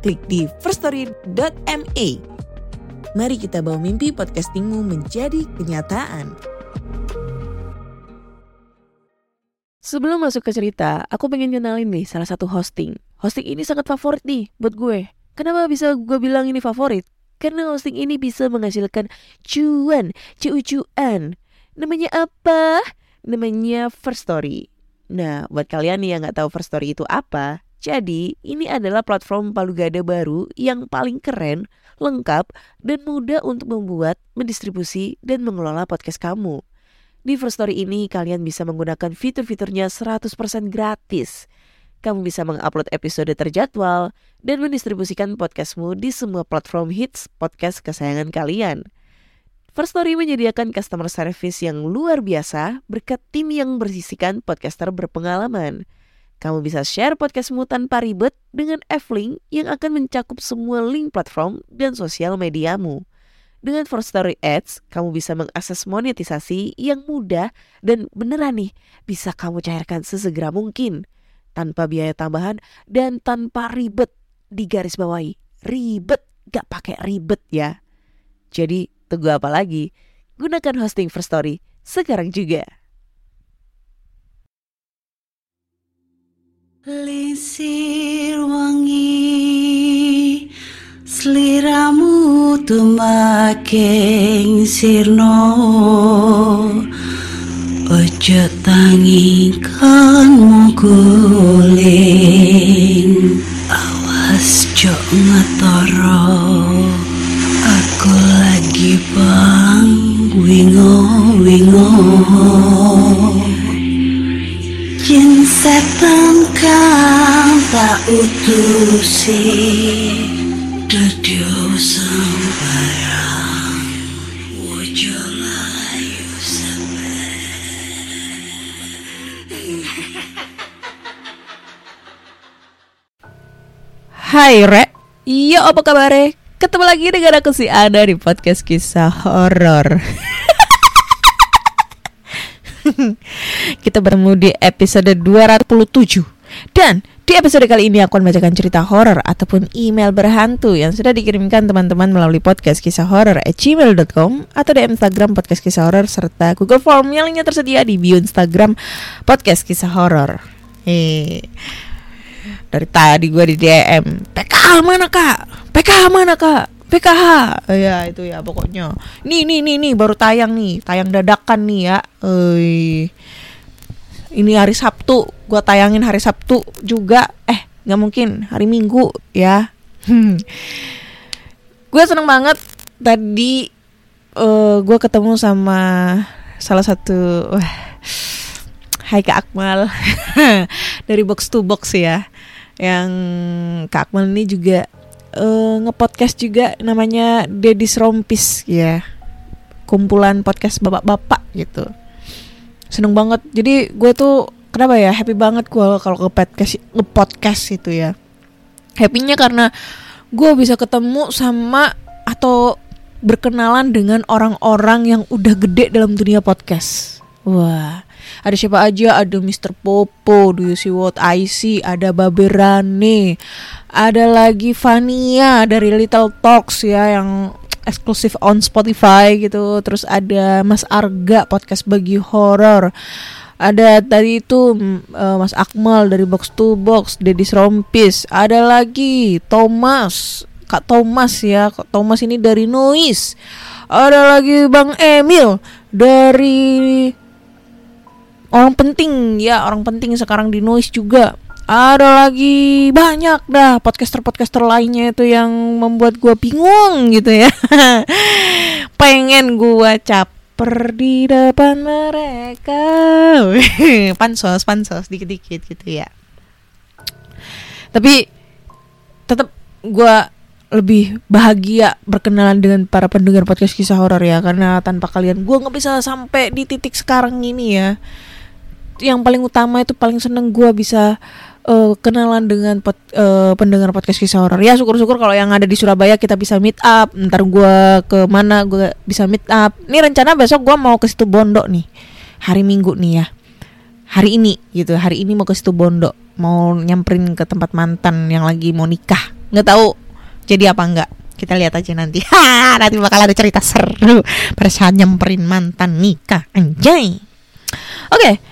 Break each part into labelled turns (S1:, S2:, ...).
S1: klik di firststory.me. Mari kita bawa mimpi podcastingmu menjadi kenyataan.
S2: Sebelum masuk ke cerita, aku pengen kenalin nih salah satu hosting. Hosting ini sangat favorit nih buat gue. Kenapa bisa gue bilang ini favorit? Karena hosting ini bisa menghasilkan cuan, cuan. Namanya apa? Namanya First Story. Nah, buat kalian nih yang nggak tahu First Story itu apa, jadi, ini adalah platform palu gada baru yang paling keren, lengkap, dan mudah untuk membuat, mendistribusi, dan mengelola podcast kamu. Di First Story ini, kalian bisa menggunakan fitur-fiturnya 100% gratis. Kamu bisa mengupload episode terjadwal dan mendistribusikan podcastmu di semua platform hits podcast kesayangan kalian. First Story menyediakan customer service yang luar biasa berkat tim yang bersisikan podcaster berpengalaman. Kamu bisa share podcastmu tanpa ribet dengan F-Link yang akan mencakup semua link platform dan sosial mediamu. Dengan First Story Ads, kamu bisa mengakses monetisasi yang mudah dan beneran nih bisa kamu cairkan sesegera mungkin. Tanpa biaya tambahan dan tanpa ribet di garis bawahi. Ribet, gak pakai ribet ya. Jadi tunggu apa lagi? Gunakan hosting First Story sekarang juga.
S3: Lisir wangi Seliramu tumaking sirno. Ojo tangi kan guling Awas jok ngetoro. Aku lagi bang wingo wingo Jin setan kang tak utusi Dadyo sembarang. Wojo layu
S2: Hai Re, iya apa kabar Ketemu lagi dengan aku si Ana di podcast kisah horor. Kita bertemu di episode 207 Dan di episode kali ini aku akan membacakan cerita horor ataupun email berhantu yang sudah dikirimkan teman-teman melalui podcast kisah horor at gmail.com atau di Instagram podcast kisah horor serta Google Form yang lainnya tersedia di bio Instagram podcast kisah horor. Hehehe dari tadi gue di DM PKH mana kak? PKH mana kak PKH ya itu ya pokoknya. Nih nih nih nih baru tayang nih. Tayang dadakan nih ya. Ui. ini hari Sabtu. Gue tayangin hari Sabtu juga. Eh nggak mungkin. Hari Minggu ya. Gue seneng banget. Tadi uh, gue ketemu sama salah satu wah, Hai Kak Akmal. Dari box to box ya. Yang Kak Akmal ini juga uh, ngepodcast juga namanya Dedis Rompis. Ya kumpulan podcast bapak-bapak gitu. Seneng banget. Jadi gue tuh kenapa ya happy banget gue kalau ke podcast ngepodcast itu ya. Happynya karena gue bisa ketemu sama atau berkenalan dengan orang-orang yang udah gede dalam dunia podcast. Wah ada siapa aja? Ada Mr. Popo do you see what I see? Ada Baberane ada lagi Vania dari Little Talks ya yang eksklusif on Spotify gitu. Terus ada Mas Arga podcast bagi horor ada tadi itu uh, Mas Akmal dari Box to Box Dedis Rompis. Ada lagi Thomas Kak Thomas ya. Kak Thomas ini dari Noise. Ada lagi Bang Emil dari orang penting ya orang penting sekarang di noise juga. Ada lagi banyak dah podcaster-podcaster lainnya itu yang membuat gue bingung gitu ya. Pengen gue caper di depan mereka. Pansos pansos dikit-dikit gitu ya. Tapi tetap gue lebih bahagia berkenalan dengan para pendengar podcast kisah horor ya karena tanpa kalian gue nggak bisa sampai di titik sekarang ini ya yang paling utama itu paling seneng gue bisa uh, kenalan dengan pot, uh, pendengar podcast kisah horor. Ya syukur-syukur kalau yang ada di Surabaya kita bisa meet up. Ntar gue ke mana gue bisa meet up. Ini rencana besok gue mau ke situ Bondo nih. Hari Minggu nih ya. Hari ini gitu. Hari ini mau ke situ Bondo. Mau nyamperin ke tempat mantan yang lagi mau nikah. Nggak tahu jadi apa enggak kita lihat aja nanti. Ha nanti bakal ada cerita seru. Pada saat nyamperin mantan nikah. Anjay. Oke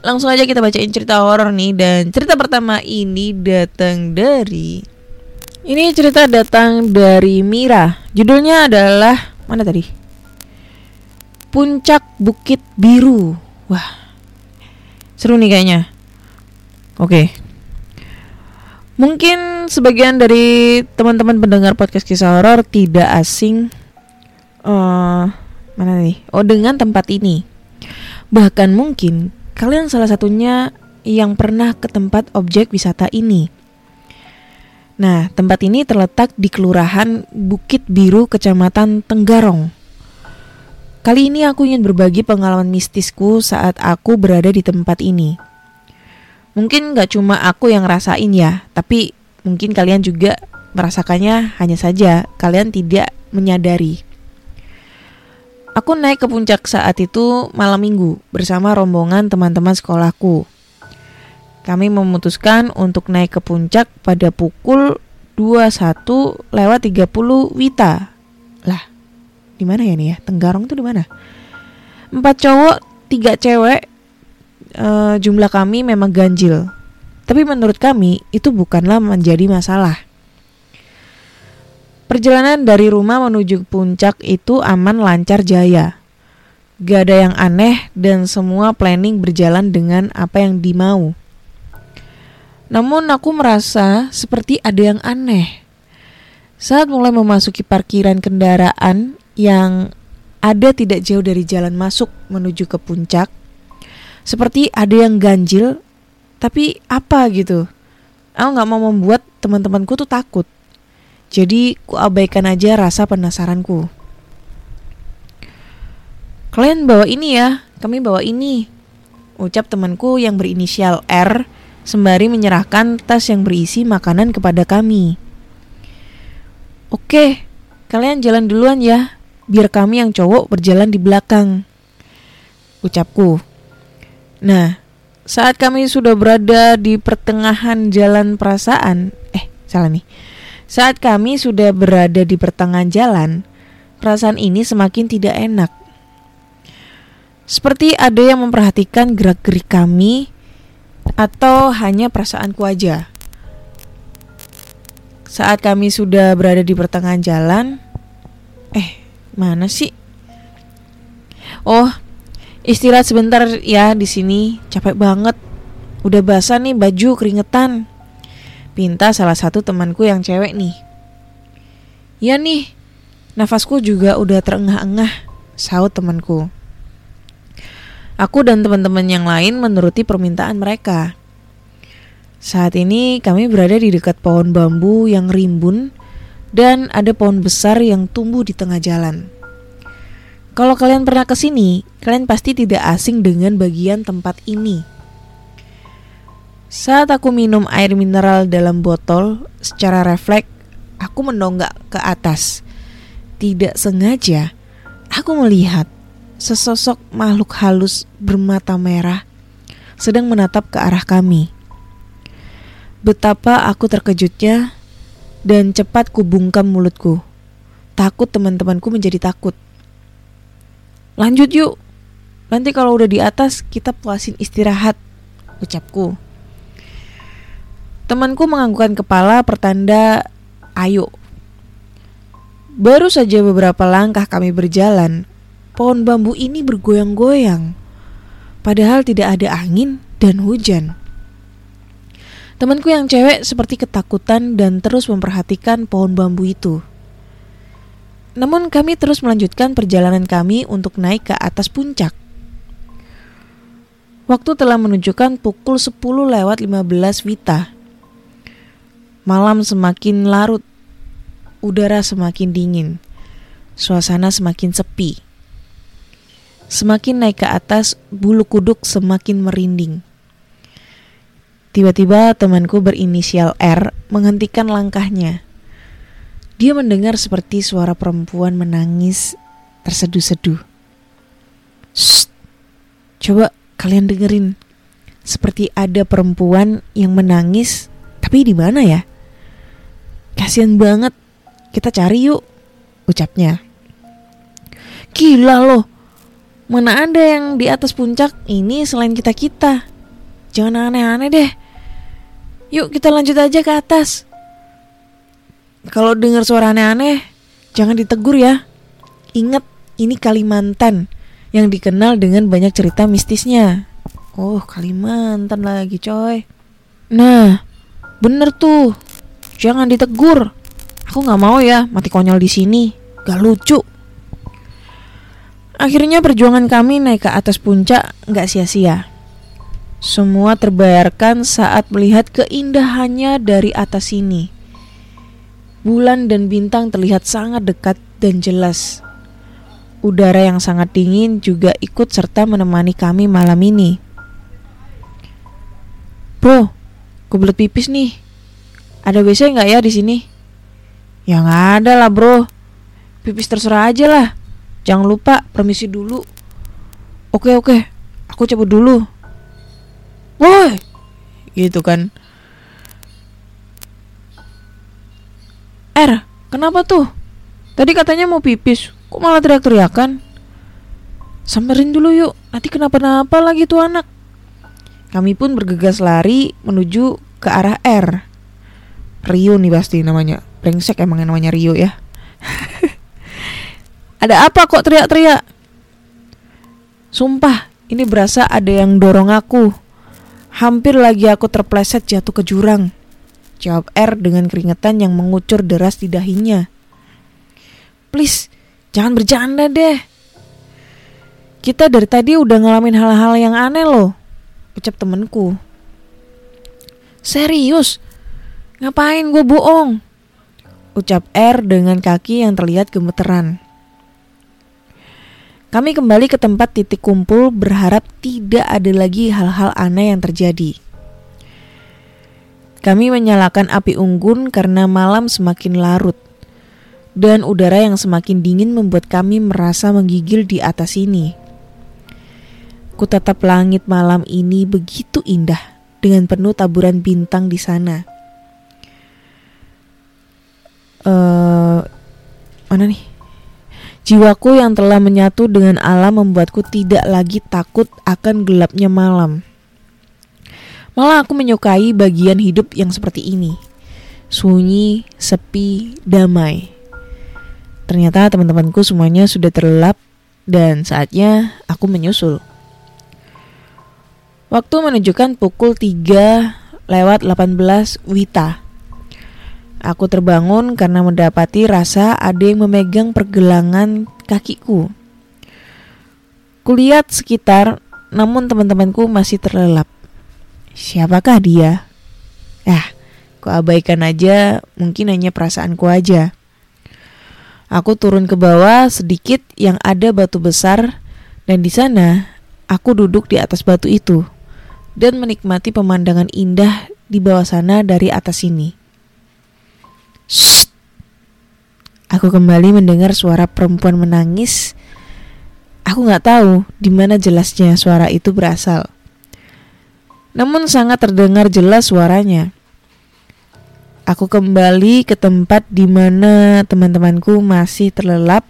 S2: langsung aja kita bacain cerita horor nih. Dan cerita pertama ini datang dari ini cerita datang dari Mira. Judulnya adalah mana tadi? Puncak Bukit Biru. Wah seru nih kayaknya. Oke. Mungkin sebagian dari teman-teman pendengar podcast kisah horor tidak asing uh, mana nih? Oh, dengan tempat ini. Bahkan mungkin kalian salah satunya yang pernah ke tempat objek wisata ini. Nah, tempat ini terletak di Kelurahan Bukit Biru, Kecamatan Tenggarong. Kali ini aku ingin berbagi pengalaman mistisku saat aku berada di tempat ini. Mungkin gak cuma aku yang rasain ya, tapi mungkin kalian juga merasakannya hanya saja kalian tidak menyadari. Aku naik ke puncak saat itu malam minggu bersama rombongan teman-teman sekolahku. Kami memutuskan untuk naik ke puncak pada pukul 21 lewat 30 Wita. Lah, di mana ya nih ya? Tenggarong tuh di mana? Empat cowok, tiga cewek uh, jumlah kami memang ganjil. Tapi menurut kami itu bukanlah menjadi masalah. Perjalanan dari rumah menuju puncak itu aman lancar jaya. Gak ada yang aneh dan semua planning berjalan dengan apa yang dimau. Namun aku merasa seperti ada yang aneh. Saat mulai memasuki parkiran kendaraan yang ada tidak jauh dari jalan masuk menuju ke puncak, seperti ada yang ganjil tapi apa gitu aku nggak mau membuat teman-temanku tuh takut jadi ku abaikan aja rasa penasaranku. Kalian bawa ini ya kami bawa ini ucap temanku yang berinisial R sembari menyerahkan tas yang berisi makanan kepada kami. Oke kalian jalan duluan ya biar kami yang cowok berjalan di belakang ucapku. Nah, saat kami sudah berada di pertengahan jalan perasaan, eh salah nih. Saat kami sudah berada di pertengahan jalan, perasaan ini semakin tidak enak. Seperti ada yang memperhatikan gerak-gerik kami atau hanya perasaanku aja. Saat kami sudah berada di pertengahan jalan, eh mana sih? Oh, Istirahat sebentar ya di sini, capek banget. Udah basah nih baju keringetan. Pinta salah satu temanku yang cewek nih. Ya nih, nafasku juga udah terengah-engah, saut temanku. Aku dan teman-teman yang lain menuruti permintaan mereka. Saat ini kami berada di dekat pohon bambu yang rimbun dan ada pohon besar yang tumbuh di tengah jalan. Kalau kalian pernah ke sini, kalian pasti tidak asing dengan bagian tempat ini. Saat aku minum air mineral dalam botol, secara refleks aku mendonggak ke atas. Tidak sengaja, aku melihat sesosok makhluk halus bermata merah sedang menatap ke arah kami. Betapa aku terkejutnya dan cepat kubungkam mulutku. Takut teman-temanku menjadi takut. Lanjut yuk. Nanti kalau udah di atas kita puasin istirahat, ucapku. Temanku menganggukkan kepala pertanda ayo. Baru saja beberapa langkah kami berjalan, pohon bambu ini bergoyang-goyang. Padahal tidak ada angin dan hujan. Temanku yang cewek seperti ketakutan dan terus memperhatikan pohon bambu itu. Namun kami terus melanjutkan perjalanan kami untuk naik ke atas puncak. Waktu telah menunjukkan pukul 10 lewat 15 Wita. Malam semakin larut udara semakin dingin. Suasana semakin sepi. Semakin naik ke atas, bulu kuduk semakin merinding. Tiba-tiba temanku berinisial R menghentikan langkahnya. Dia mendengar seperti suara perempuan menangis terseduh-seduh. Coba kalian dengerin. Seperti ada perempuan yang menangis, tapi di mana ya? Kasian banget. Kita cari yuk, ucapnya. Gila loh. Mana ada yang di atas puncak ini selain kita-kita? Jangan aneh-aneh deh. Yuk kita lanjut aja ke atas. Kalau dengar suara aneh-aneh, jangan ditegur ya. Ingat, ini Kalimantan yang dikenal dengan banyak cerita mistisnya. Oh, Kalimantan lagi, coy. Nah, bener tuh. Jangan ditegur. Aku nggak mau ya mati konyol di sini. Gak lucu. Akhirnya perjuangan kami naik ke atas puncak nggak sia-sia. Semua terbayarkan saat melihat keindahannya dari atas sini. Bulan dan bintang terlihat sangat dekat dan jelas. Udara yang sangat dingin juga ikut serta menemani kami malam ini. Bro, kebelet pipis nih. Ada WC nggak ya di sini? Ya nggak ada lah bro. Pipis terserah aja lah. Jangan lupa permisi dulu. Oke oke, aku cabut dulu. Woi, gitu kan. Er, kenapa tuh? Tadi katanya mau pipis, kok malah teriak-teriakan? Samperin dulu yuk, nanti kenapa-napa lagi tuh anak. Kami pun bergegas lari menuju ke arah R. Rio nih pasti namanya. Brengsek emang namanya Rio ya. ada apa kok teriak-teriak? Sumpah, ini berasa ada yang dorong aku. Hampir lagi aku terpleset jatuh ke jurang. Jawab R dengan keringetan yang mengucur deras di dahinya. Please, jangan bercanda deh. Kita dari tadi udah ngalamin hal-hal yang aneh loh. Ucap temenku. Serius? Ngapain gue bohong? Ucap R dengan kaki yang terlihat gemeteran. Kami kembali ke tempat titik kumpul berharap tidak ada lagi hal-hal aneh yang terjadi. Kami menyalakan api unggun karena malam semakin larut dan udara yang semakin dingin membuat kami merasa menggigil di atas ini. Kutatap langit malam ini begitu indah dengan penuh taburan bintang di sana. Uh, mana nih? Jiwaku yang telah menyatu dengan alam membuatku tidak lagi takut akan gelapnya malam. Malah aku menyukai bagian hidup yang seperti ini. Sunyi, sepi, damai. Ternyata teman-temanku semuanya sudah terlelap dan saatnya aku menyusul. Waktu menunjukkan pukul 3 lewat 18 Wita. Aku terbangun karena mendapati rasa ada yang memegang pergelangan kakiku. Kulihat sekitar, namun teman-temanku masih terlelap. Siapakah dia? Ah, ku abaikan aja, mungkin hanya perasaanku aja. Aku turun ke bawah sedikit yang ada batu besar dan di sana aku duduk di atas batu itu dan menikmati pemandangan indah di bawah sana dari atas sini. Shh. Aku kembali mendengar suara perempuan menangis. Aku nggak tahu di mana jelasnya suara itu berasal. Namun sangat terdengar jelas suaranya. Aku kembali ke tempat di mana teman-temanku masih terlelap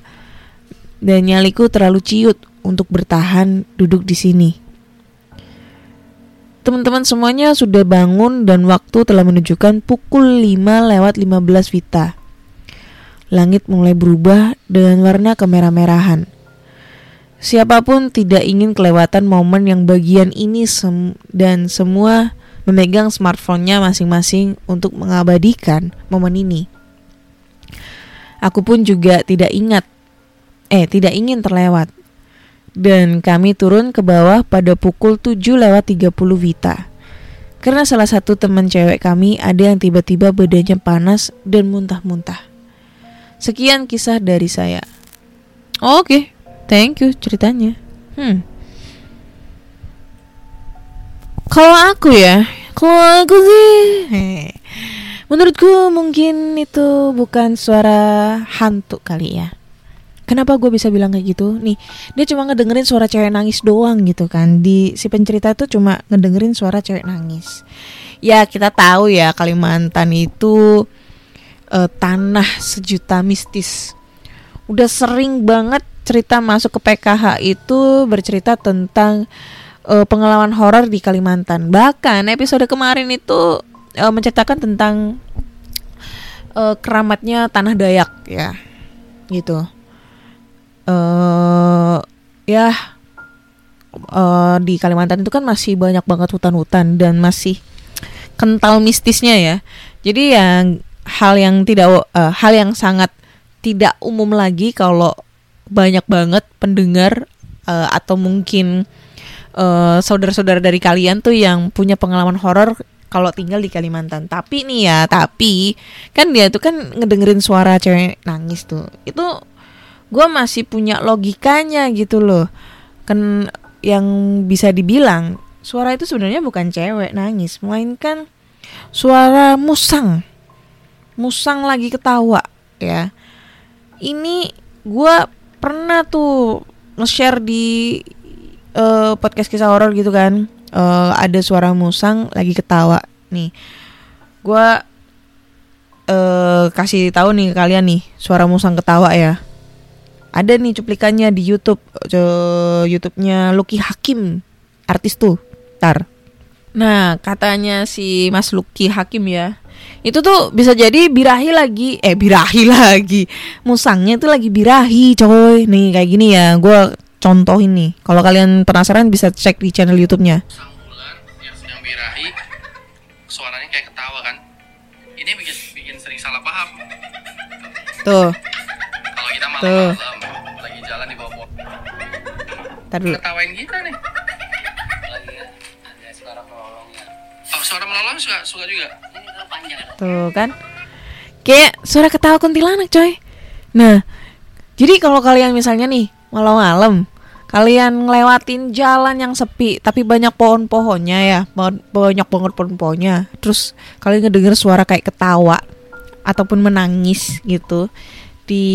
S2: dan nyaliku terlalu ciut untuk bertahan duduk di sini. Teman-teman semuanya sudah bangun dan waktu telah menunjukkan pukul 5 lewat 15 Vita. Langit mulai berubah dengan warna kemerah-merahan. Siapa pun tidak ingin kelewatan momen yang bagian ini sem dan semua memegang smartphone-nya masing-masing untuk mengabadikan momen ini. Aku pun juga tidak ingat, eh tidak ingin terlewat. Dan kami turun ke bawah pada pukul 7 lewat 30 Vita. Karena salah satu teman cewek kami ada yang tiba-tiba badannya panas dan muntah-muntah. Sekian kisah dari saya. Oke, thank you ceritanya. Hmm. Kalau aku ya, kalau aku sih, heh, menurutku mungkin itu bukan suara hantu kali ya. Kenapa gue bisa bilang kayak gitu? Nih, dia cuma ngedengerin suara cewek nangis doang gitu kan. Di si pencerita itu cuma ngedengerin suara cewek nangis. Ya kita tahu ya Kalimantan itu eh, tanah sejuta mistis. Udah sering banget cerita masuk ke PKH itu bercerita tentang eh, pengalaman horor di Kalimantan. Bahkan episode kemarin itu eh, menceritakan tentang eh, keramatnya tanah Dayak ya, gitu. Eh ya eh, di Kalimantan itu kan masih banyak banget hutan-hutan dan masih kental mistisnya ya. Jadi yang hal yang tidak eh, hal yang sangat tidak umum lagi kalau banyak banget pendengar eh, atau mungkin eh, saudara-saudara dari kalian tuh yang punya pengalaman horor kalau tinggal di Kalimantan. Tapi nih ya, tapi kan dia tuh kan ngedengerin suara cewek nangis tuh. Itu gue masih punya logikanya gitu loh. Kan yang bisa dibilang suara itu sebenarnya bukan cewek nangis, melainkan suara musang. Musang lagi ketawa ya. Ini gue pernah tuh nge-share di eh, podcast kisah horor gitu kan. Eh, ada suara musang lagi ketawa nih. Gua eh kasih tahu nih kalian nih suara musang ketawa ya. Ada nih cuplikannya di YouTube, eh, YouTube-nya Lucky Hakim, artis tuh. Tar. Nah, katanya si Mas Lucky Hakim ya. Itu tuh bisa jadi birahi lagi, eh birahi lagi. Musangnya itu lagi birahi, coy. Nih kayak gini ya, gua contohin nih. Kalau kalian penasaran bisa cek di channel YouTube-nya.
S4: sang ular yang sedang birahi suaranya kayak ketawa kan ini bikin bikin sering salah paham
S2: Tuh, Tuh.
S4: malam-malam lagi jalan di bawah pohon
S2: dulu.
S4: ketawain kita nih
S5: lagi ada suara melolongnya
S4: oh suara melolong suka suka juga
S2: Tuh kan. Kayak suara ketawa kuntilanak, coy. Nah, jadi kalau kalian misalnya nih malam-malam kalian ngelewatin jalan yang sepi tapi banyak pohon-pohonnya ya, ba- banyak banget pohon-pohonnya. Terus kalian ngedenger suara kayak ketawa ataupun menangis gitu di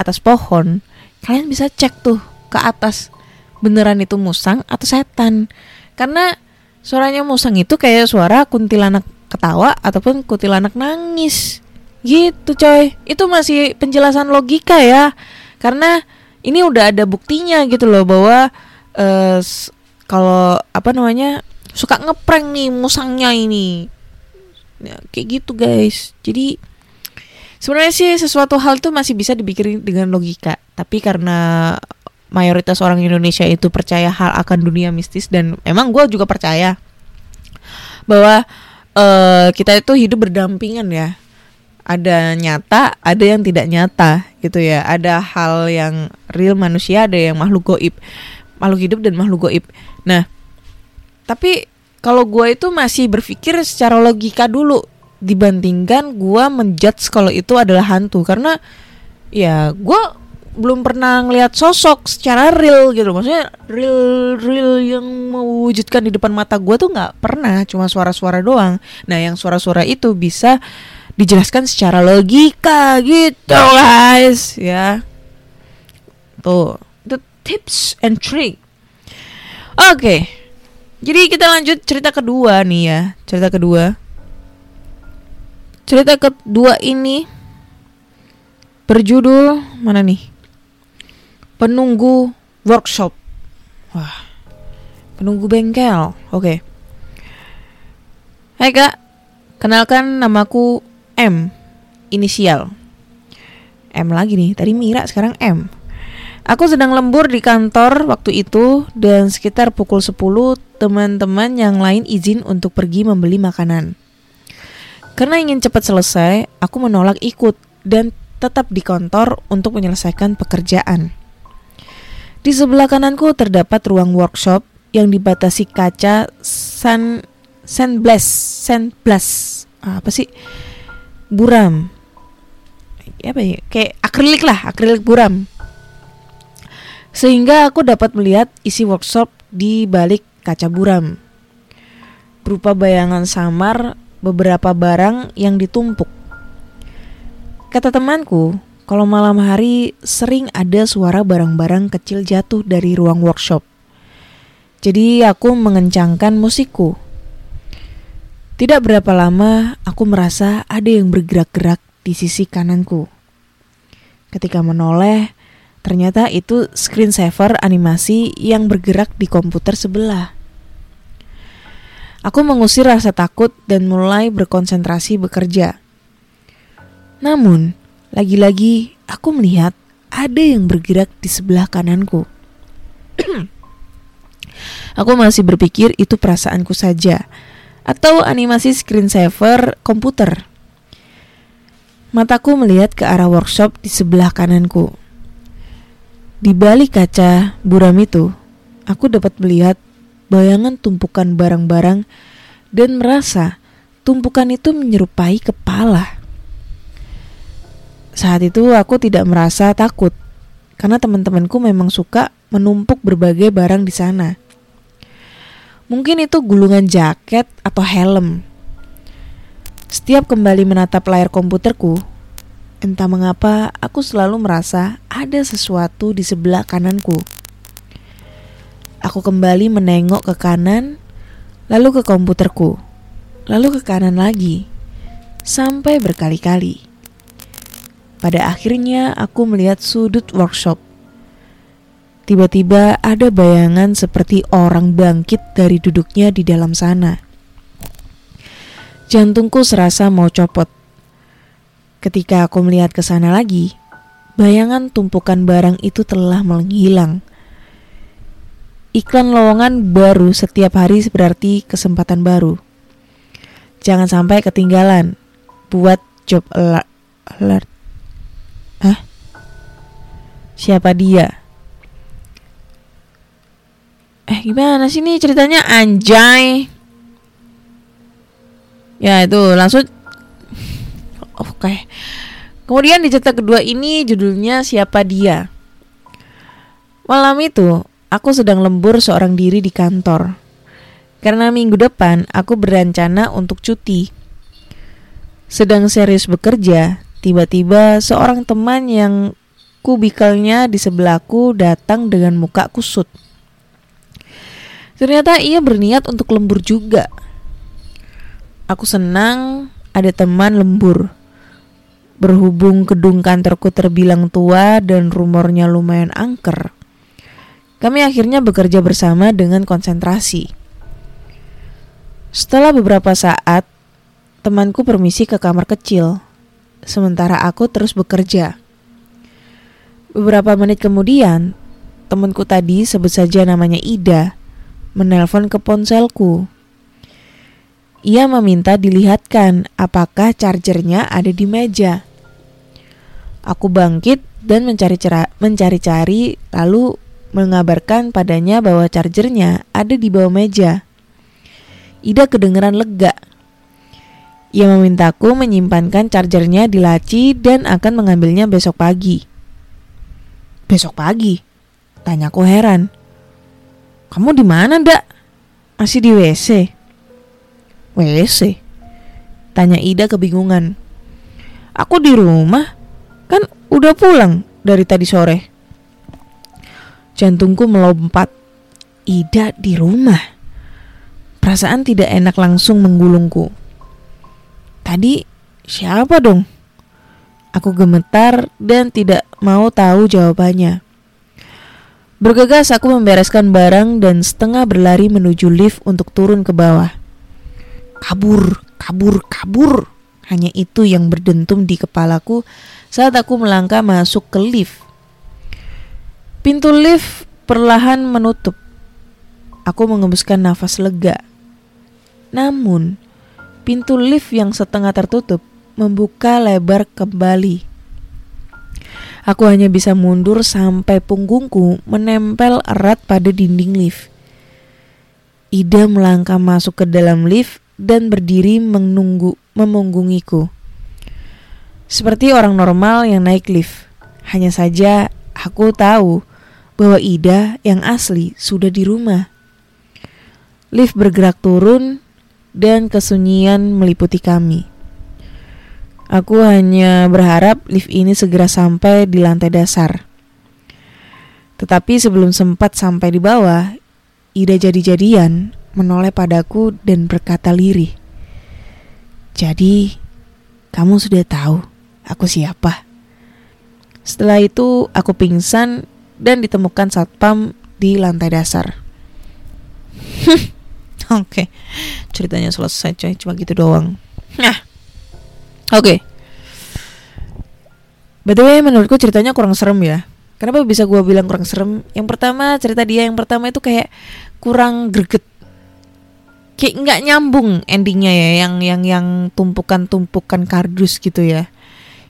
S2: atas pohon, kalian bisa cek tuh ke atas beneran itu musang atau setan. Karena suaranya musang itu kayak suara kuntilanak ketawa ataupun kuntilanak nangis. Gitu coy. Itu masih penjelasan logika ya. Karena ini udah ada buktinya gitu loh bahwa s- kalau apa namanya suka ngeprank nih musangnya ini. Ya, kayak gitu guys. Jadi sebenarnya sih sesuatu hal itu masih bisa dipikirin dengan logika. Tapi karena mayoritas orang Indonesia itu percaya hal akan dunia mistis dan emang gue juga percaya bahwa eh, kita itu hidup berdampingan ya. Ada nyata ada yang tidak nyata gitu ya. Ada hal yang real manusia ada yang makhluk goib makhluk hidup dan makhluk goib. Nah tapi kalau gue itu masih berpikir secara logika dulu dibandingkan gue menjudge kalau itu adalah hantu. Karena ya gue belum pernah ngelihat sosok secara real gitu. Maksudnya real real yang mewujudkan di depan mata gue tuh nggak pernah. Cuma suara-suara doang. Nah yang suara-suara itu bisa dijelaskan secara logika gitu guys ya. Tuh itu tips and trick. Oke jadi kita lanjut cerita kedua nih ya cerita kedua cerita kedua ini berjudul mana nih? Penunggu workshop. Wah penunggu bengkel. Oke. Hai kak. Kenalkan namaku M inisial. M lagi nih tadi Mira sekarang M. Aku sedang lembur di kantor waktu itu dan sekitar pukul 10 teman-teman yang lain izin untuk pergi membeli makanan. Karena ingin cepat selesai, aku menolak ikut dan tetap di kantor untuk menyelesaikan pekerjaan. Di sebelah kananku terdapat ruang workshop yang dibatasi kaca san sandblast, sandblast. Apa sih? Buram. apa ya kayak akrilik lah akrilik buram sehingga aku dapat melihat isi workshop di balik kaca buram berupa bayangan samar beberapa barang yang ditumpuk kata temanku kalau malam hari sering ada suara barang-barang kecil jatuh dari ruang workshop jadi aku mengencangkan musikku tidak berapa lama aku merasa ada yang bergerak-gerak di sisi kananku. Ketika menoleh, ternyata itu screensaver animasi yang bergerak di komputer sebelah. Aku mengusir rasa takut dan mulai berkonsentrasi bekerja. Namun, lagi-lagi aku melihat ada yang bergerak di sebelah kananku. aku masih berpikir itu perasaanku saja atau animasi screensaver komputer. Mataku melihat ke arah workshop di sebelah kananku. Di balik kaca buram itu, aku dapat melihat bayangan tumpukan barang-barang dan merasa tumpukan itu menyerupai kepala. Saat itu aku tidak merasa takut karena teman-temanku memang suka menumpuk berbagai barang di sana. Mungkin itu gulungan jaket atau helm. Setiap kembali menatap layar komputerku, entah mengapa aku selalu merasa ada sesuatu di sebelah kananku. Aku kembali menengok ke kanan, lalu ke komputerku, lalu ke kanan lagi, sampai berkali-kali. Pada akhirnya, aku melihat sudut workshop Tiba-tiba ada bayangan seperti orang bangkit dari duduknya di dalam sana. Jantungku serasa mau copot. Ketika aku melihat ke sana lagi, bayangan tumpukan barang itu telah menghilang. Iklan lowongan baru setiap hari berarti kesempatan baru. Jangan sampai ketinggalan. Buat job alert. Hah? Siapa dia? Eh gimana sih nih ceritanya anjay Ya itu langsung Oke okay. Kemudian di cerita kedua ini judulnya Siapa Dia Malam itu aku sedang lembur seorang diri di kantor Karena minggu depan aku berencana untuk cuti Sedang serius bekerja Tiba-tiba seorang teman yang kubikalnya di sebelahku datang dengan muka kusut Ternyata ia berniat untuk lembur juga. Aku senang ada teman lembur. Berhubung gedung kantorku terbilang tua dan rumornya lumayan angker. Kami akhirnya bekerja bersama dengan konsentrasi. Setelah beberapa saat, temanku permisi ke kamar kecil, sementara aku terus bekerja. Beberapa menit kemudian, temanku tadi sebut saja namanya Ida menelpon ke ponselku. Ia meminta dilihatkan apakah chargernya ada di meja. Aku bangkit dan mencari-cari lalu mengabarkan padanya bahwa chargernya ada di bawah meja. Ida kedengeran lega. Ia memintaku menyimpankan chargernya di laci dan akan mengambilnya besok pagi. Besok pagi? Tanyaku heran. Kamu di mana, Dak? Masih di WC? WC? Tanya Ida kebingungan. Aku di rumah. Kan udah pulang dari tadi sore. Jantungku melompat. Ida di rumah. Perasaan tidak enak langsung menggulungku. Tadi siapa dong? Aku gemetar dan tidak mau tahu jawabannya. Bergegas aku membereskan barang dan setengah berlari menuju lift untuk turun ke bawah. Kabur, kabur, kabur. Hanya itu yang berdentum di kepalaku saat aku melangkah masuk ke lift. Pintu lift perlahan menutup. Aku mengembuskan nafas lega. Namun, pintu lift yang setengah tertutup membuka lebar kembali. Aku hanya bisa mundur sampai punggungku menempel erat pada dinding lift. Ida melangkah masuk ke dalam lift dan berdiri menunggu memunggungiku. Seperti orang normal yang naik lift. Hanya saja aku tahu bahwa Ida yang asli sudah di rumah. Lift bergerak turun dan kesunyian meliputi kami. Aku hanya berharap lift ini segera sampai di lantai dasar. Tetapi sebelum sempat sampai di bawah, Ida jadi-jadian menoleh padaku dan berkata lirih. Jadi, kamu sudah tahu aku siapa. Setelah itu, aku pingsan dan ditemukan satpam di lantai dasar. Oke, ceritanya selesai coy, cuma gitu doang. Nah, oke. Btw menurutku ceritanya kurang serem ya. Kenapa bisa gua bilang kurang serem? Yang pertama cerita dia yang pertama itu kayak kurang greget. Kayak nggak nyambung endingnya ya, yang yang yang tumpukan-tumpukan kardus gitu ya.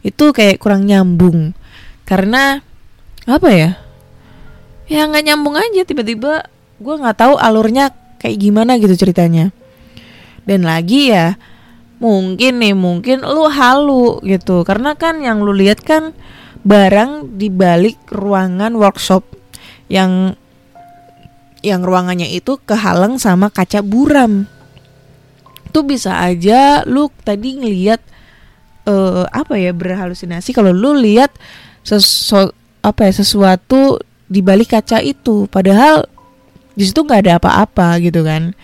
S2: Itu kayak kurang nyambung. Karena apa ya? Ya nggak nyambung aja tiba-tiba gue nggak tahu alurnya kayak gimana gitu ceritanya. Dan lagi ya mungkin nih mungkin lu halu gitu karena kan yang lu lihat kan barang di balik ruangan workshop yang yang ruangannya itu kehalang sama kaca buram. Tuh bisa aja lu tadi ngelihat eh apa ya berhalusinasi kalau lu lihat sesu apa ya sesuatu di balik kaca itu. Padahal di situ nggak ada apa-apa gitu kan.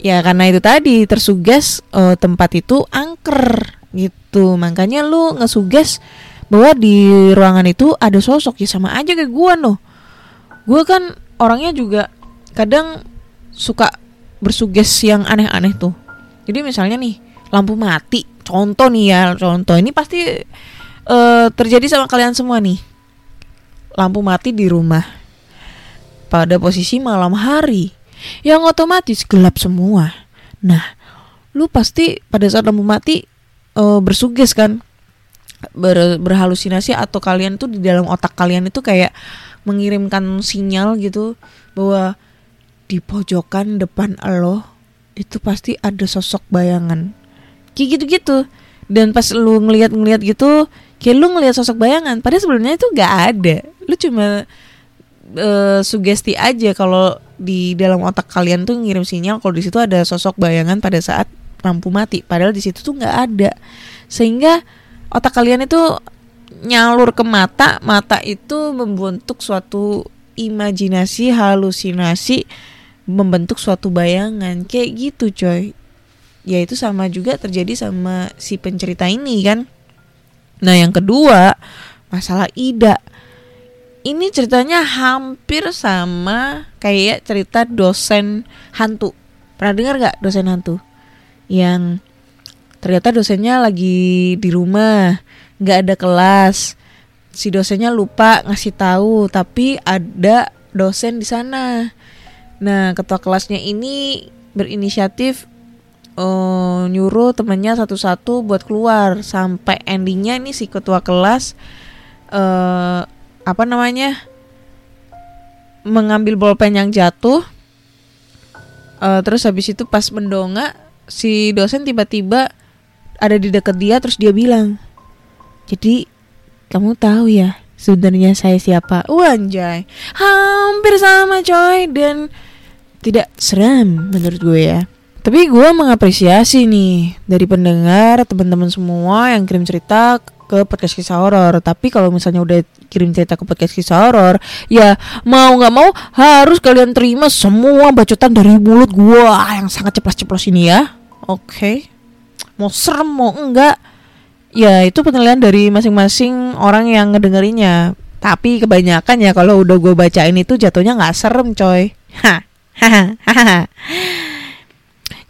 S2: Ya karena itu tadi tersuges eh, tempat itu angker gitu. Makanya lu ngesuges bahwa di ruangan itu ada sosok. Ya sama aja kayak gua loh gue kan orangnya juga kadang suka bersuges yang aneh-aneh tuh. Jadi misalnya nih lampu mati. Contoh nih ya contoh. Ini pasti eh, terjadi sama kalian semua nih lampu mati di rumah. Pada posisi malam hari yang otomatis gelap semua. Nah, lu pasti pada saat lampu mati eh, bersuges kan? Ber- berhalusinasi atau kalian tuh di dalam otak kalian itu kayak mengirimkan sinyal gitu bahwa di pojokan depan lo itu pasti ada sosok bayangan. Kayak gitu-gitu. Dan pas lu ngeliat-ngeliat gitu kayak lu ngeliat sosok bayangan padahal sebenarnya itu gak ada. Lu cuma eh, sugesti aja kalau di dalam otak kalian tuh ngirim sinyal kalau di situ ada sosok bayangan pada saat lampu mati padahal di situ tuh nggak ada. Sehingga otak kalian itu nyalur ke mata mata itu membentuk suatu imajinasi halusinasi membentuk suatu bayangan. Kayak gitu coy. Ya itu sama juga terjadi sama si pencerita ini kan nah yang kedua masalah Ida. Ini ceritanya hampir sama kayak cerita dosen hantu. Pernah dengar nggak dosen hantu? Yang ternyata dosennya lagi di rumah nggak ada kelas. Si dosennya lupa ngasih tahu tapi ada dosen di sana. Nah ketua kelasnya ini berinisiatif eh, nyuruh temennya satu-satu buat keluar. Sampai endingnya ini si ketua kelas eh apa namanya mengambil bolpen yang jatuh. Eh, terus habis itu pas mendongak si dosen tiba-tiba ada di dekat dia terus dia bilang jadi kamu tahu ya sebenarnya saya siapa? Wah, anjay. Hampir sama coy dan tidak seram menurut gue ya tapi gue mengapresiasi nih dari pendengar teman-teman semua yang kirim cerita ke podcast kisah horor. Tapi kalau misalnya udah kirim cerita ke podcast kisah horor, ya mau nggak mau harus kalian terima semua bacotan dari mulut gue yang sangat ceplos-ceplos ini ya. Oke, mau serem mau enggak, ya itu penilaian dari masing-masing orang yang ngedengerinnya. Tapi kebanyakan ya kalau udah gue bacain itu jatuhnya nggak serem coy. Hah.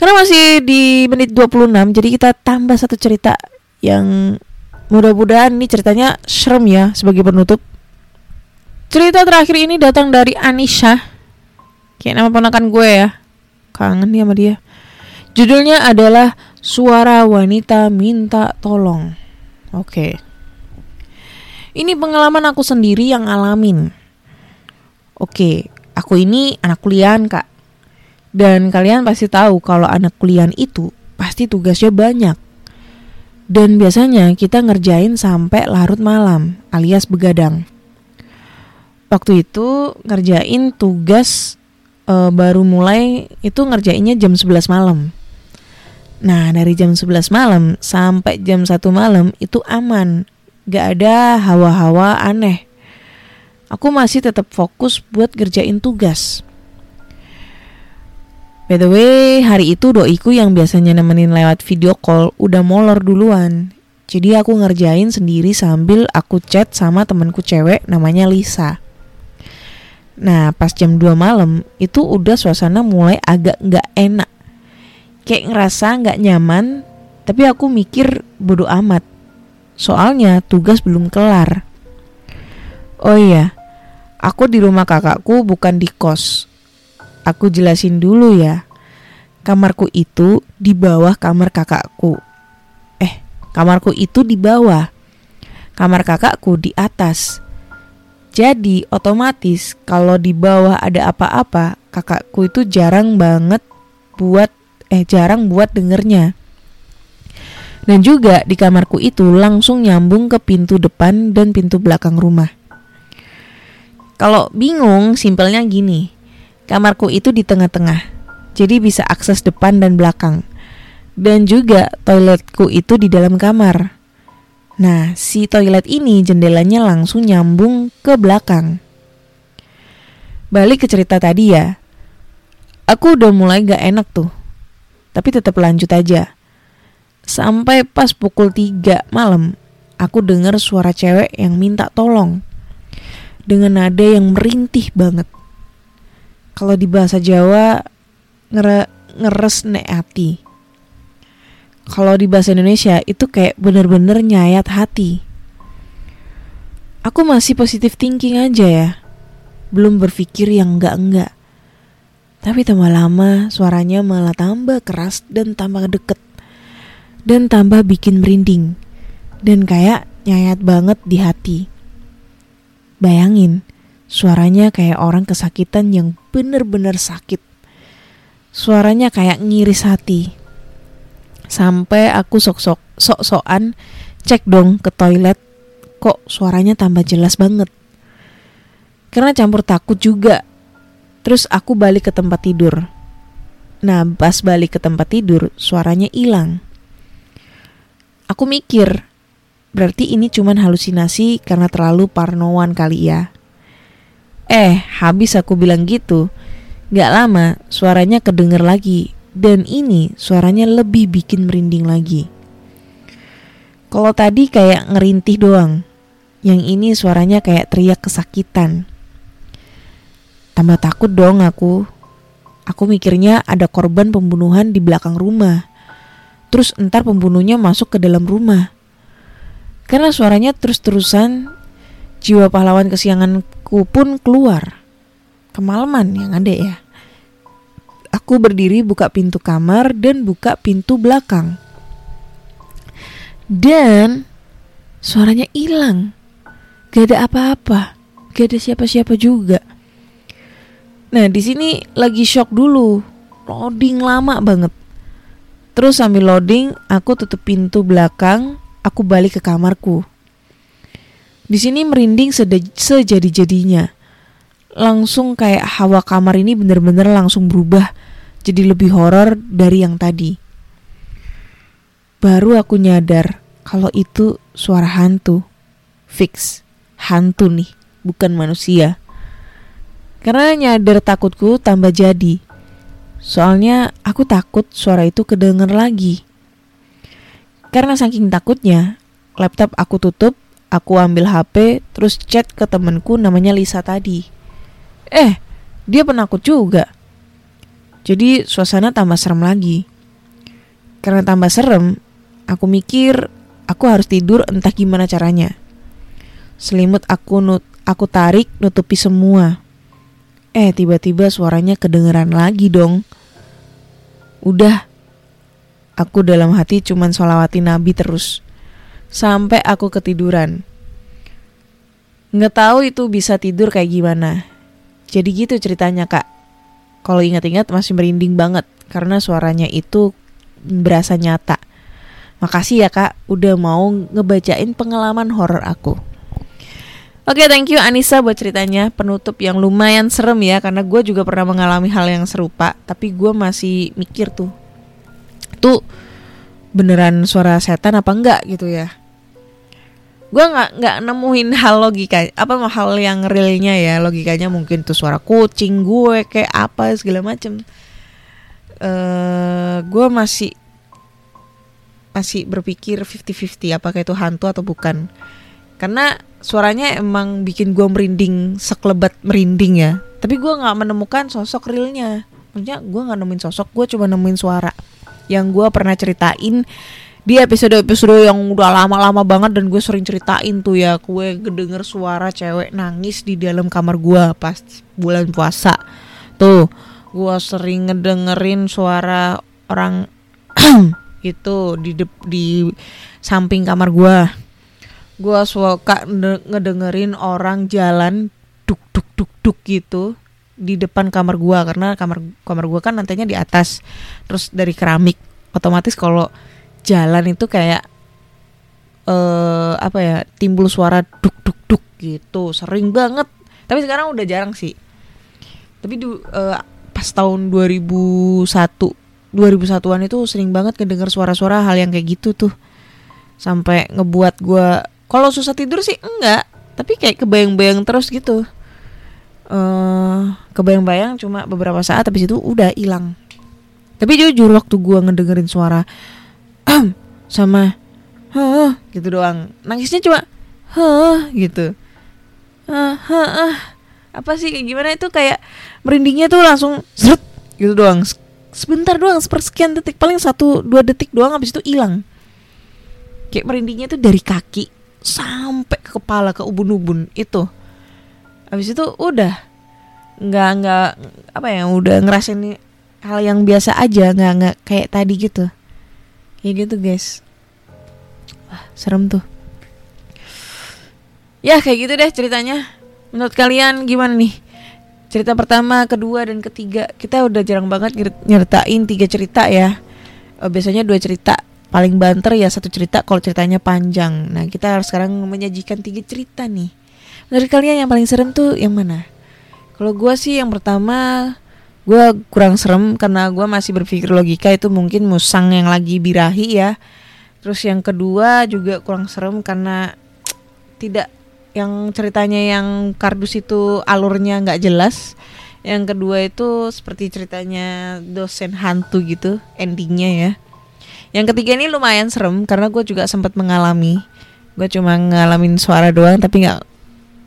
S2: Karena masih di menit 26 jadi kita tambah satu cerita yang mudah-mudahan ini ceritanya serem ya sebagai penutup. Cerita terakhir ini datang dari Anisha. Kayak nama ponakan gue ya. Kangen nih sama dia. Judulnya adalah Suara Wanita Minta Tolong. Oke. Ini pengalaman aku sendiri yang alamin. Oke, aku ini anak kuliahan, Kak. Dan kalian pasti tahu kalau anak kuliahan itu pasti tugasnya banyak. Dan biasanya kita ngerjain sampai larut malam alias begadang. Waktu itu ngerjain tugas e, baru mulai itu ngerjainnya jam 11 malam. Nah, dari jam 11 malam sampai jam 1 malam itu aman. Gak ada hawa-hawa aneh. Aku masih tetap fokus buat ngerjain tugas. By the way, hari itu doiku yang biasanya nemenin lewat video call udah molor duluan. Jadi aku ngerjain sendiri sambil aku chat sama temenku cewek namanya Lisa. Nah, pas jam 2 malam itu udah suasana mulai agak nggak enak. Kayak ngerasa nggak nyaman, tapi aku mikir bodo amat. Soalnya tugas belum kelar. Oh iya, aku di rumah kakakku bukan di kos. Aku jelasin dulu ya. Kamarku itu di bawah kamar kakakku. Eh, kamarku itu di bawah. Kamar kakakku di atas. Jadi otomatis kalau di bawah ada apa-apa, kakakku itu jarang banget buat eh jarang buat dengernya. Dan juga di kamarku itu langsung nyambung ke pintu depan dan pintu belakang rumah. Kalau bingung, simpelnya gini. Kamarku itu di tengah-tengah, jadi bisa akses depan dan belakang. Dan juga toiletku itu di dalam kamar. Nah, si toilet ini jendelanya langsung nyambung ke belakang. Balik ke cerita tadi ya. Aku udah mulai gak enak tuh. Tapi tetap lanjut aja. Sampai pas pukul 3 malam, aku dengar suara cewek yang minta tolong. Dengan nada yang merintih banget kalau di bahasa Jawa ngere, ngeres nek hati. Kalau di bahasa Indonesia itu kayak bener-bener nyayat hati. Aku masih positif thinking aja ya. Belum berpikir yang enggak-enggak. Tapi tambah lama suaranya malah tambah keras dan tambah deket. Dan tambah bikin merinding. Dan kayak nyayat banget di hati. Bayangin, Suaranya kayak orang kesakitan yang bener-bener sakit. Suaranya kayak ngiris hati. Sampai aku sok-sok sok-sokan cek dong ke toilet. Kok suaranya tambah jelas banget. Karena campur takut juga. Terus aku balik ke tempat tidur. Nah, pas balik ke tempat tidur, suaranya hilang. Aku mikir, berarti ini cuman halusinasi karena terlalu parnoan kali ya. Eh, habis aku bilang gitu. Gak lama, suaranya kedenger lagi. Dan ini suaranya lebih bikin merinding lagi. Kalau tadi kayak ngerintih doang. Yang ini suaranya kayak teriak kesakitan. Tambah takut dong aku. Aku mikirnya ada korban pembunuhan di belakang rumah. Terus entar pembunuhnya masuk ke dalam rumah. Karena suaranya terus-terusan jiwa pahlawan kesianganku pun keluar. Kemalaman yang ada ya. Aku berdiri buka pintu kamar dan buka pintu belakang. Dan suaranya hilang. Gak ada apa-apa. Gak ada siapa-siapa juga. Nah, di sini lagi shock dulu. Loading lama banget. Terus sambil loading, aku tutup pintu belakang, aku balik ke kamarku. Di sini merinding sejadi-jadinya. Langsung kayak hawa kamar ini bener-bener langsung berubah jadi lebih horor dari yang tadi. Baru aku nyadar kalau itu suara hantu. Fix, hantu nih, bukan manusia. Karena nyadar takutku tambah jadi. Soalnya aku takut suara itu kedenger lagi. Karena saking takutnya, laptop aku tutup Aku ambil HP terus chat ke temenku namanya Lisa tadi. Eh, dia penakut juga. Jadi suasana tambah serem lagi. Karena tambah serem, aku mikir aku harus tidur entah gimana caranya. Selimut aku nut aku tarik nutupi semua. Eh, tiba-tiba suaranya kedengeran lagi dong. Udah, aku dalam hati cuman solawati Nabi terus sampai aku ketiduran. Nggak tahu itu bisa tidur kayak gimana. Jadi gitu ceritanya kak. Kalau ingat-ingat masih merinding banget karena suaranya itu berasa nyata. Makasih ya kak udah mau ngebacain pengalaman horor aku. Oke, thank you Anissa buat ceritanya penutup yang lumayan serem ya karena gue juga pernah mengalami hal yang serupa, tapi gue masih mikir tuh, tuh beneran suara setan apa enggak gitu ya? Gue nggak nggak nemuin hal logika apa hal yang realnya ya. Logikanya mungkin tuh suara kucing gue kayak apa segala macem. Eh, gue masih masih berpikir 50-50 apakah itu hantu atau bukan. Karena suaranya emang bikin gue merinding sekelebat merinding ya. Tapi gue nggak menemukan sosok realnya. Maksudnya gue nggak nemuin sosok gue cuma nemuin suara yang gue pernah ceritain di episode-episode yang udah lama-lama banget dan gue sering ceritain tuh ya gue kedenger suara cewek nangis di dalam kamar gue pas bulan puasa. Tuh gue sering ngedengerin suara orang itu di dep- di samping kamar gua gua suka nge- ngedengerin orang jalan duk duk duk duk gitu di depan kamar gua karena kamar kamar gua kan lantainya di atas terus dari keramik. Otomatis kalau jalan itu kayak eh apa ya timbul suara duk duk duk gitu. Sering banget. Tapi sekarang udah jarang sih. Tapi du, eh, pas tahun 2001 2001-an itu sering banget ngedenger suara-suara hal yang kayak gitu tuh. Sampai ngebuat gua kalau susah tidur sih enggak. Tapi kayak kebayang-bayang terus gitu. Eh kebayang-bayang cuma beberapa saat habis itu udah hilang. Tapi jujur waktu gua ngedengerin suara sama hah gitu doang. Nangisnya cuma hah gitu. Ah, ah, ah. apa sih kayak gimana itu kayak merindingnya tuh langsung seret gitu doang. Sebentar doang sepersekian detik paling satu dua detik doang habis itu hilang. Kayak merindingnya tuh dari kaki sampai ke kepala ke ubun-ubun itu. Habis itu udah nggak nggak apa ya udah ngerasain hal yang biasa aja nggak nggak kayak tadi gitu kayak gitu guys wah serem tuh ya kayak gitu deh ceritanya menurut kalian gimana nih cerita pertama, kedua, dan ketiga kita udah jarang banget nyer- nyeritain tiga cerita ya. Eh, biasanya dua cerita, paling banter ya satu cerita kalau ceritanya panjang. Nah kita harus sekarang menyajikan tiga cerita nih. Menurut kalian yang paling serem tuh yang mana? Kalau gua sih yang pertama gua kurang serem karena gua masih berpikir logika itu mungkin musang yang lagi birahi ya. Terus yang kedua juga kurang serem karena tidak yang ceritanya yang kardus itu alurnya nggak jelas. Yang kedua itu seperti ceritanya dosen hantu gitu endingnya ya. Yang ketiga ini lumayan serem karena gue juga sempat mengalami. Gue cuma ngalamin suara doang tapi nggak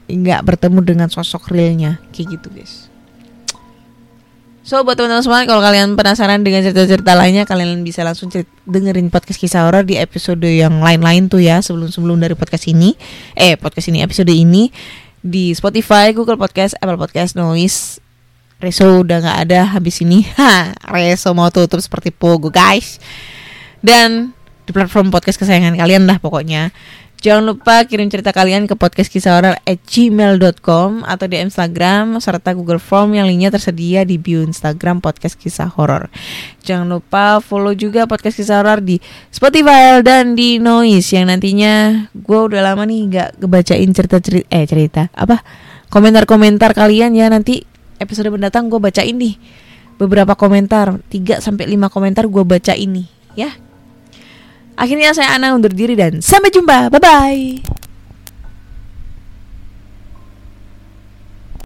S2: nggak bertemu dengan sosok realnya. Kayak gitu guys So buat teman-teman semua kalau kalian penasaran dengan cerita-cerita lainnya kalian bisa langsung cerit- dengerin podcast kisah horor di episode yang lain-lain tuh ya sebelum-sebelum dari podcast ini eh podcast ini episode ini di Spotify, Google Podcast, Apple Podcast, Noise. Reso udah nggak ada habis ini. Ha, Reso mau tutup seperti Pogo guys. Dan di platform podcast kesayangan kalian lah pokoknya. Jangan lupa kirim cerita kalian ke podcast kisah horor at gmail.com atau di Instagram serta Google Form yang linknya tersedia di bio Instagram podcast kisah horor. Jangan lupa follow juga podcast kisah horor di Spotify dan di Noise yang nantinya gue udah lama nih nggak ngebacain cerita cerita eh cerita apa komentar-komentar kalian ya nanti episode mendatang gue bacain nih beberapa komentar 3 sampai 5 komentar gue baca ini ya. Akhirnya saya Ana undur diri dan sampai jumpa. Bye bye.